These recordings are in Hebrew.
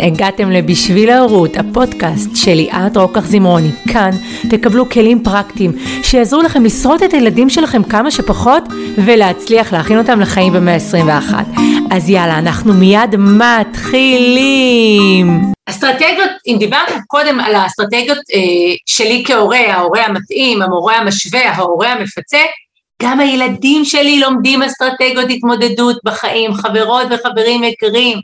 אהלן, הגעתם ל"בשביל ההורות", הפודקאסט של ליאת רוקח זמרוני. כאן תקבלו כלים פרקטיים שיעזרו לכם לשרוד את הילדים שלכם כמה שפחות ולהצליח להכין אותם לחיים במאה ה-21. אז יאללה, אנחנו מיד מתחילים. אסטרטגיות, אם דיברנו קודם על האסטרטגיות אה, שלי כהורה, ההורה המתאים, המורה המשווה, ההורה המפצה, גם הילדים שלי לומדים אסטרטגיות התמודדות בחיים, חברות וחברים יקרים.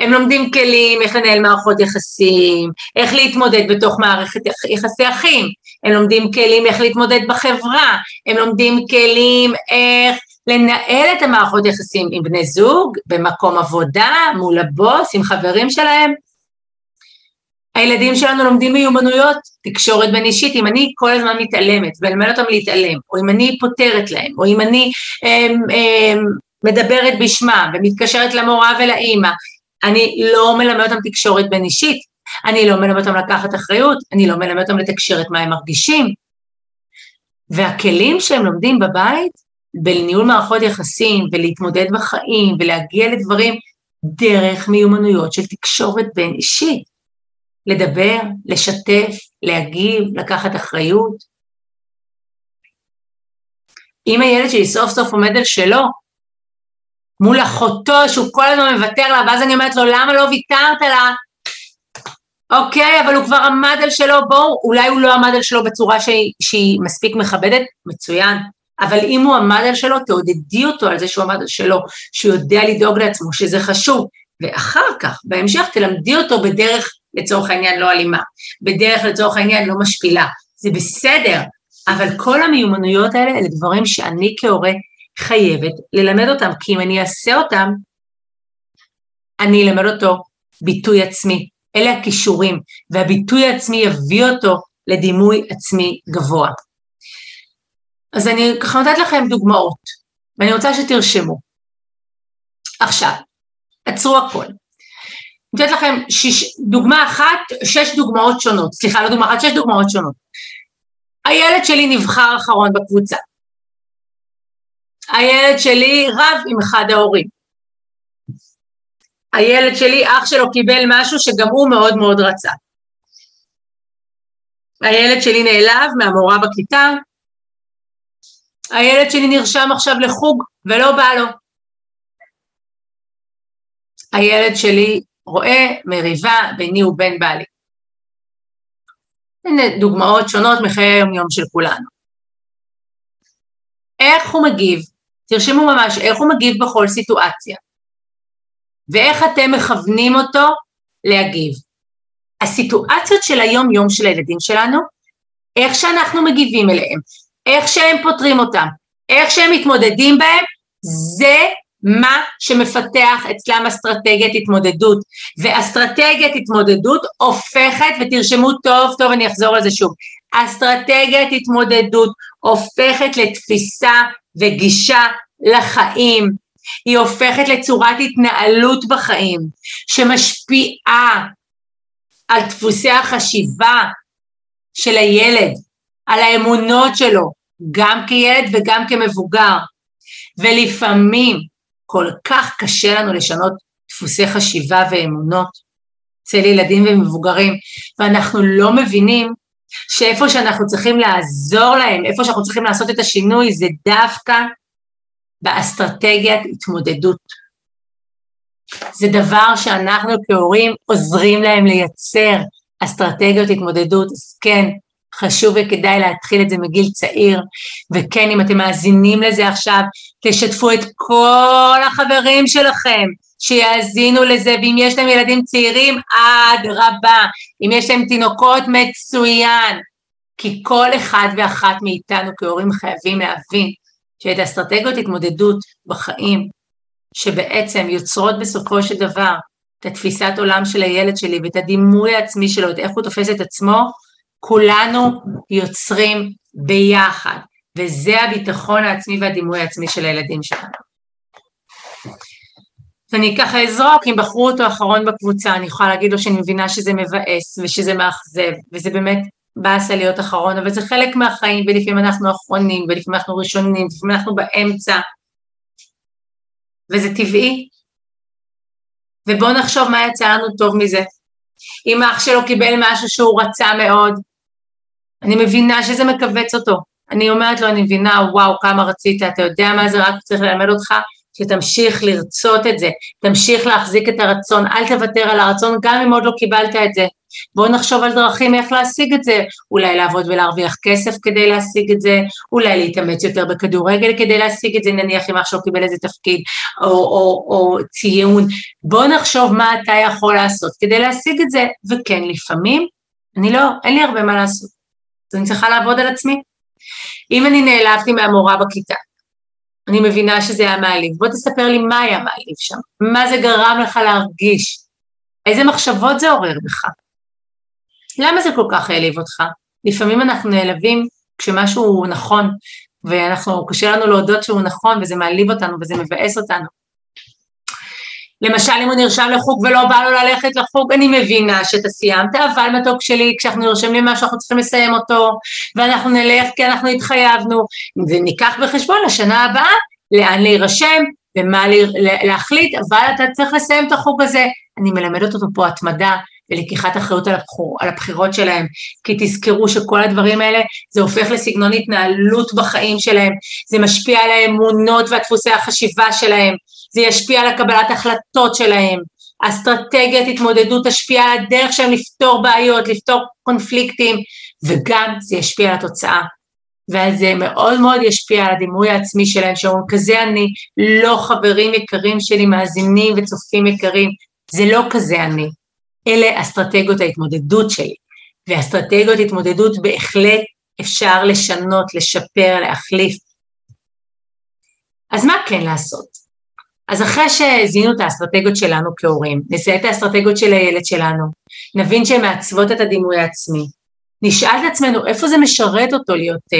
הם לומדים כלים, איך לנהל מערכות יחסים, איך להתמודד בתוך מערכת יחסי אחים, הם לומדים כלים איך להתמודד בחברה, הם לומדים כלים איך לנהל את המערכות יחסים עם בני זוג, במקום עבודה, מול הבוס, עם חברים שלהם. הילדים שלנו לומדים מיומנויות, תקשורת בין אישית, אם אני כל הזמן מתעלמת ולמד אותם להתעלם, או אם אני פותרת להם, או אם אני הם, הם, מדברת בשמם ומתקשרת למורה ולאימא, אני לא מלמד אותם תקשורת בין אישית, אני לא מלמד אותם לקחת אחריות, אני לא מלמד אותם לתקשר את מה הם מרגישים. והכלים שהם לומדים בבית, בניהול מערכות יחסים ולהתמודד בחיים ולהגיע לדברים דרך מיומנויות של תקשורת בין אישית. לדבר, לשתף, להגיב, לקחת אחריות. אם הילד שלי סוף סוף עומד על שלו, מול אחותו שהוא כל הזמן מוותר לה, ואז אני אומרת לו, למה לא ויתרת לה? אוקיי, אבל הוא כבר עמד על שלו, בואו, אולי הוא לא עמד על שלו בצורה שהיא, שהיא מספיק מכבדת, מצוין, אבל אם הוא עמד על שלו, תעודדי אותו על זה שהוא עמד על שלו, שהוא יודע לדאוג לעצמו, שזה חשוב, ואחר כך, בהמשך, תלמדי אותו בדרך, לצורך העניין, לא אלימה, בדרך, לצורך העניין, לא משפילה, זה בסדר, אבל כל המיומנויות האלה אלה דברים שאני כהורה חייבת ללמד אותם, כי אם אני אעשה אותם, אני אלמד אותו ביטוי עצמי. אלה הכישורים, והביטוי העצמי יביא אותו לדימוי עצמי גבוה. אז אני ככה נותנת לכם דוגמאות, ואני רוצה שתרשמו. עכשיו, עצרו הכל. אני נותנת לכם שיש, דוגמה אחת, שש דוגמאות שונות, סליחה, לא דוגמה אחת, שש דוגמאות שונות. הילד שלי נבחר אחרון בקבוצה. הילד שלי רב עם אחד ההורים. הילד שלי, אח שלו קיבל משהו שגם הוא מאוד מאוד רצה. הילד שלי נעלב מהמורה בכיתה, הילד שלי נרשם עכשיו לחוג ולא בא לו. הילד שלי רואה מריבה ביני ובין בעלי. הנה דוגמאות שונות מחיי היום-יום של כולנו. איך הוא מגיב תרשמו ממש איך הוא מגיב בכל סיטואציה, ואיך אתם מכוונים אותו להגיב. הסיטואציות של היום-יום של הילדים שלנו, איך שאנחנו מגיבים אליהם, איך שהם פותרים אותם, איך שהם מתמודדים בהם, זה מה שמפתח אצלם אסטרטגיית התמודדות. ואסטרטגיית התמודדות הופכת, ותרשמו טוב טוב, אני אחזור על זה שוב, אסטרטגיית התמודדות הופכת לתפיסה וגישה לחיים, היא הופכת לצורת התנהלות בחיים שמשפיעה על דפוסי החשיבה של הילד, על האמונות שלו, גם כילד וגם כמבוגר. ולפעמים כל כך קשה לנו לשנות דפוסי חשיבה ואמונות אצל ילדים ומבוגרים, ואנחנו לא מבינים שאיפה שאנחנו צריכים לעזור להם, איפה שאנחנו צריכים לעשות את השינוי, זה דווקא באסטרטגיית התמודדות. זה דבר שאנחנו כהורים עוזרים להם לייצר אסטרטגיות התמודדות, אז כן, חשוב וכדאי להתחיל את זה מגיל צעיר, וכן, אם אתם מאזינים לזה עכשיו, תשתפו את כל החברים שלכם, שיאזינו לזה, ואם יש להם ילדים צעירים, אדרבה, אם יש להם תינוקות, מצוין, כי כל אחד ואחת מאיתנו כהורים חייבים להבין שאת אסטרטגיות התמודדות בחיים, שבעצם יוצרות בסופו של דבר את התפיסת עולם של הילד שלי ואת הדימוי העצמי שלו, את איך הוא תופס את עצמו, כולנו יוצרים ביחד, וזה הביטחון העצמי והדימוי העצמי של הילדים שלנו. ואני ככה אזרוק, אם בחרו אותו אחרון בקבוצה, אני יכולה להגיד לו שאני מבינה שזה מבאס ושזה מאכזב, וזה באמת באסה להיות אחרון, אבל זה חלק מהחיים, ולפעמים אנחנו אחרונים, ולפעמים אנחנו ראשונים, ולפעמים אנחנו באמצע, וזה טבעי. ובואו נחשוב מה יצא לנו טוב מזה. אם אח שלו קיבל משהו שהוא רצה מאוד, אני מבינה שזה מכווץ אותו. אני אומרת לו, אני מבינה, וואו, כמה רצית, אתה יודע מה זה, רק צריך ללמד אותך שתמשיך לרצות את זה, תמשיך להחזיק את הרצון, אל תוותר על הרצון גם אם עוד לא קיבלת את זה. בואו נחשוב על דרכים איך להשיג את זה, אולי לעבוד ולהרוויח כסף כדי להשיג את זה, אולי להתאמץ יותר בכדורגל כדי להשיג את זה, נניח אם עכשיו קיבל איזה תפקיד או, או, או ציון, בואו נחשוב מה אתה יכול לעשות כדי להשיג את זה, וכן, לפעמים, אני לא, אין לי הרבה מה לעשות, אז אני צריכה לעבוד על עצמי. אם אני נעלבתי מהמורה בכיתה, אני מבינה שזה היה מעליב. בוא תספר לי מה היה מעליב שם, מה זה גרם לך להרגיש, איזה מחשבות זה עורר בך. למה זה כל כך העליב אותך? לפעמים אנחנו נעלבים כשמשהו הוא נכון, ואנחנו, קשה לנו להודות שהוא נכון, וזה מעליב אותנו וזה מבאס אותנו. למשל, אם הוא נרשם לחוג ולא בא לו ללכת לחוג, אני מבינה שאתה סיימת, אבל מתוק שלי, כשאנחנו נרשמים משהו, אנחנו צריכים לסיים אותו, ואנחנו נלך כי אנחנו התחייבנו, וניקח בחשבון לשנה הבאה לאן להירשם ומה להחליט, אבל אתה צריך לסיים את החוג הזה. אני מלמדת אותו פה התמדה ולקיחת אחריות על, הבחור, על הבחירות שלהם, כי תזכרו שכל הדברים האלה, זה הופך לסגנון התנהלות בחיים שלהם, זה משפיע על האמונות והדפוסי החשיבה שלהם, זה ישפיע על הקבלת החלטות שלהם, אסטרטגיית התמודדות תשפיע על הדרך שלהם לפתור בעיות, לפתור קונפליקטים, וגם זה ישפיע על התוצאה. ואז זה מאוד מאוד ישפיע על הדימוי העצמי שלהם, שאומרים, כזה אני, לא חברים יקרים שלי, מאזינים וצופים יקרים, זה לא כזה אני. אלה אסטרטגיות ההתמודדות שלי, ואסטרטגיות התמודדות בהחלט אפשר לשנות, לשפר, להחליף. אז מה כן לעשות? אז אחרי שזיהינו את האסטרטגיות שלנו כהורים, נזהה את האסטרטגיות של הילד שלנו, נבין שהן מעצבות את הדימוי העצמי, נשאל את עצמנו איפה זה משרת אותו להיות, אה,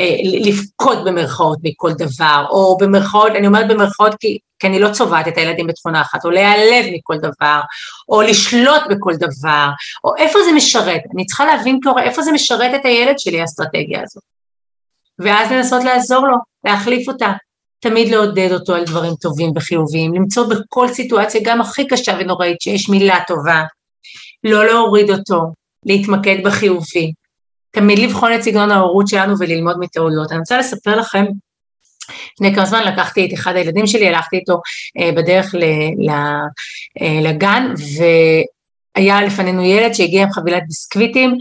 אה, לבכות במרכאות מכל דבר, או במרכאות, אני אומרת במרכאות כי, כי אני לא צובעת את הילדים בתכונה אחת, או להיעלב מכל דבר, או לשלוט בכל דבר, או איפה זה משרת, אני צריכה להבין כהורה איפה זה משרת את הילד שלי האסטרטגיה הזאת, ואז לנסות לעזור לו, להחליף אותה, תמיד לעודד אותו על דברים טובים וחיוביים, למצוא בכל סיטואציה, גם הכי קשה ונוראית, שיש מילה טובה, לא להוריד אותו, להתמקד בחיובי, תמיד לבחון את סגנון ההורות שלנו וללמוד מטעויות. אני רוצה לספר לכם, לפני כמה זמן לקחתי את אחד הילדים שלי, הלכתי איתו אה, בדרך ל, אה, לגן, והיה לפנינו ילד שהגיע עם חבילת ביסקוויטים,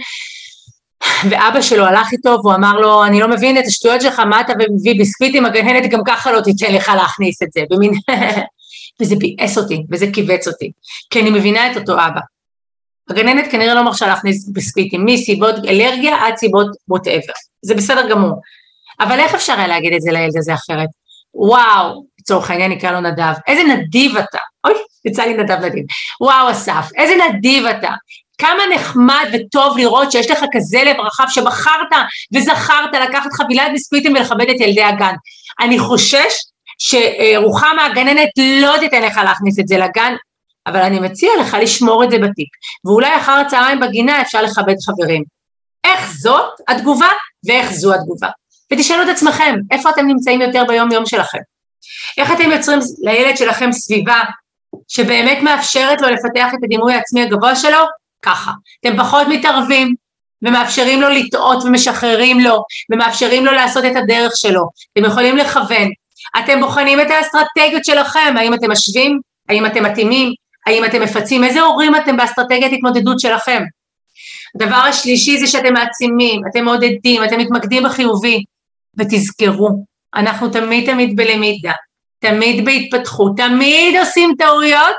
ואבא שלו הלך איתו והוא אמר לו, אני לא מבין את השטויות שלך, מה אתה מביא ביסקוויטים, הגננת גם ככה לא תיתן לך להכניס את זה, במין... וזה ביאס אותי, וזה כיווץ אותי, כי אני מבינה את אותו אבא. הגננת כנראה לא מרשה להכניס ביסקוויטים, מסיבות אלרגיה עד סיבות ווטאבר, זה בסדר גמור. אבל איך אפשר היה להגיד את זה לילד הזה אחרת? וואו, לצורך העניין נקרא לו נדב, איזה נדיב אתה, אוי, יצא לי נדב נדיב, וואו אסף, איזה נדיב אתה, כמה נחמד וטוב לראות שיש לך כזה לב רחב שבחרת וזכרת לקחת חבילת ביסקוויטים ולכבד את ילדי הגן. אני חושש שרוחמה הגננת לא תיתן לך להכניס את זה לגן, אבל אני מציע לך לשמור את זה בתיק, ואולי אחר הצהריים בגינה אפשר לכבד חברים. איך זאת התגובה ואיך זו התגובה. ותשאלו את עצמכם, איפה אתם נמצאים יותר ביום יום שלכם? איך אתם יוצרים לילד שלכם סביבה שבאמת מאפשרת לו לפתח את הדימוי העצמי הגבוה שלו? ככה. אתם פחות מתערבים ומאפשרים לו לטעות ומשחררים לו ומאפשרים לו לעשות את הדרך שלו. אתם יכולים לכוון. אתם בוחנים את האסטרטגיות שלכם, האם אתם משווים, האם אתם מתאימים, האם אתם מפצים, איזה הורים אתם באסטרטגיית התמודדות שלכם. הדבר השלישי זה שאתם מעצימים, אתם מעודדים, אתם מתמקדים בחיובי, ותזכרו, אנחנו תמיד תמיד בלמידה, תמיד בהתפתחות, תמיד עושים טעויות,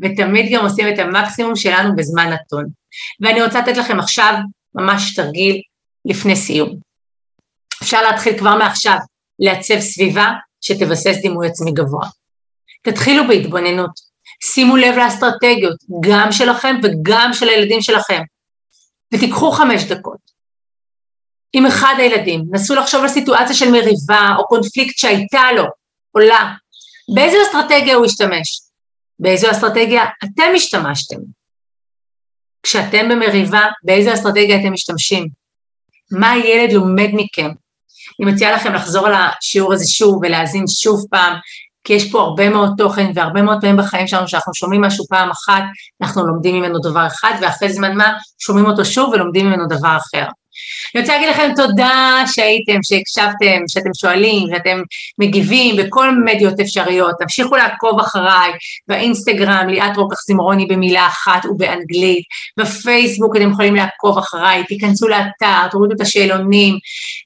ותמיד גם עושים את המקסימום שלנו בזמן נתון. ואני רוצה לתת לכם עכשיו ממש תרגיל לפני סיום. אפשר להתחיל כבר מעכשיו לעצב סביבה שתבסס דימוי עצמי גבוה. תתחילו בהתבוננות, שימו לב לאסטרטגיות, גם שלכם וגם של הילדים שלכם, ותיקחו חמש דקות. עם אחד הילדים, נסו לחשוב על סיטואציה של מריבה או קונפליקט שהייתה לו, עולה. באיזו אסטרטגיה הוא השתמש? באיזו אסטרטגיה אתם השתמשתם? כשאתם במריבה, באיזו אסטרטגיה אתם משתמשים? מה הילד לומד מכם? אני מציעה לכם לחזור על השיעור הזה שוב ולהאזין שוב פעם, כי יש פה הרבה מאוד תוכן והרבה מאוד פעמים בחיים שלנו שאנחנו שומעים משהו פעם אחת, אנחנו לומדים ממנו דבר אחד, ואחרי זמן מה שומעים אותו שוב ולומדים ממנו דבר אחר. אני רוצה להגיד לכם תודה שהייתם, שהקשבתם, שאתם שואלים, שאתם מגיבים בכל מדיות אפשריות, תמשיכו לעקוב אחריי באינסטגרם, ליאת רוקח זמרוני במילה אחת ובאנגלית, בפייסבוק אתם יכולים לעקוב אחריי, תיכנסו לאתר, תורידו את השאלונים,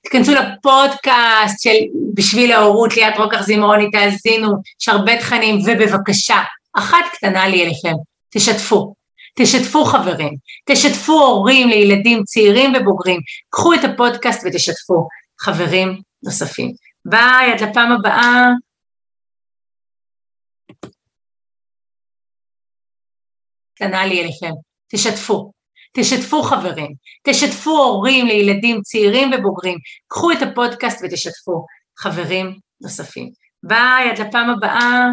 תיכנסו לפודקאסט של בשביל ההורות, ליאת רוקח זמרוני, תאזינו, יש הרבה תכנים, ובבקשה, אחת קטנה לי אליכם, תשתפו. תשתפו חברים, תשתפו הורים לילדים צעירים ובוגרים, קחו את הפודקאסט ותשתפו חברים נוספים. ביי, עד לפעם הבאה. קטנה לי אליכם, תשתפו, תשתפו חברים, תשתפו הורים לילדים צעירים ובוגרים, קחו את הפודקאסט ותשתפו חברים נוספים. ביי, עד לפעם הבאה.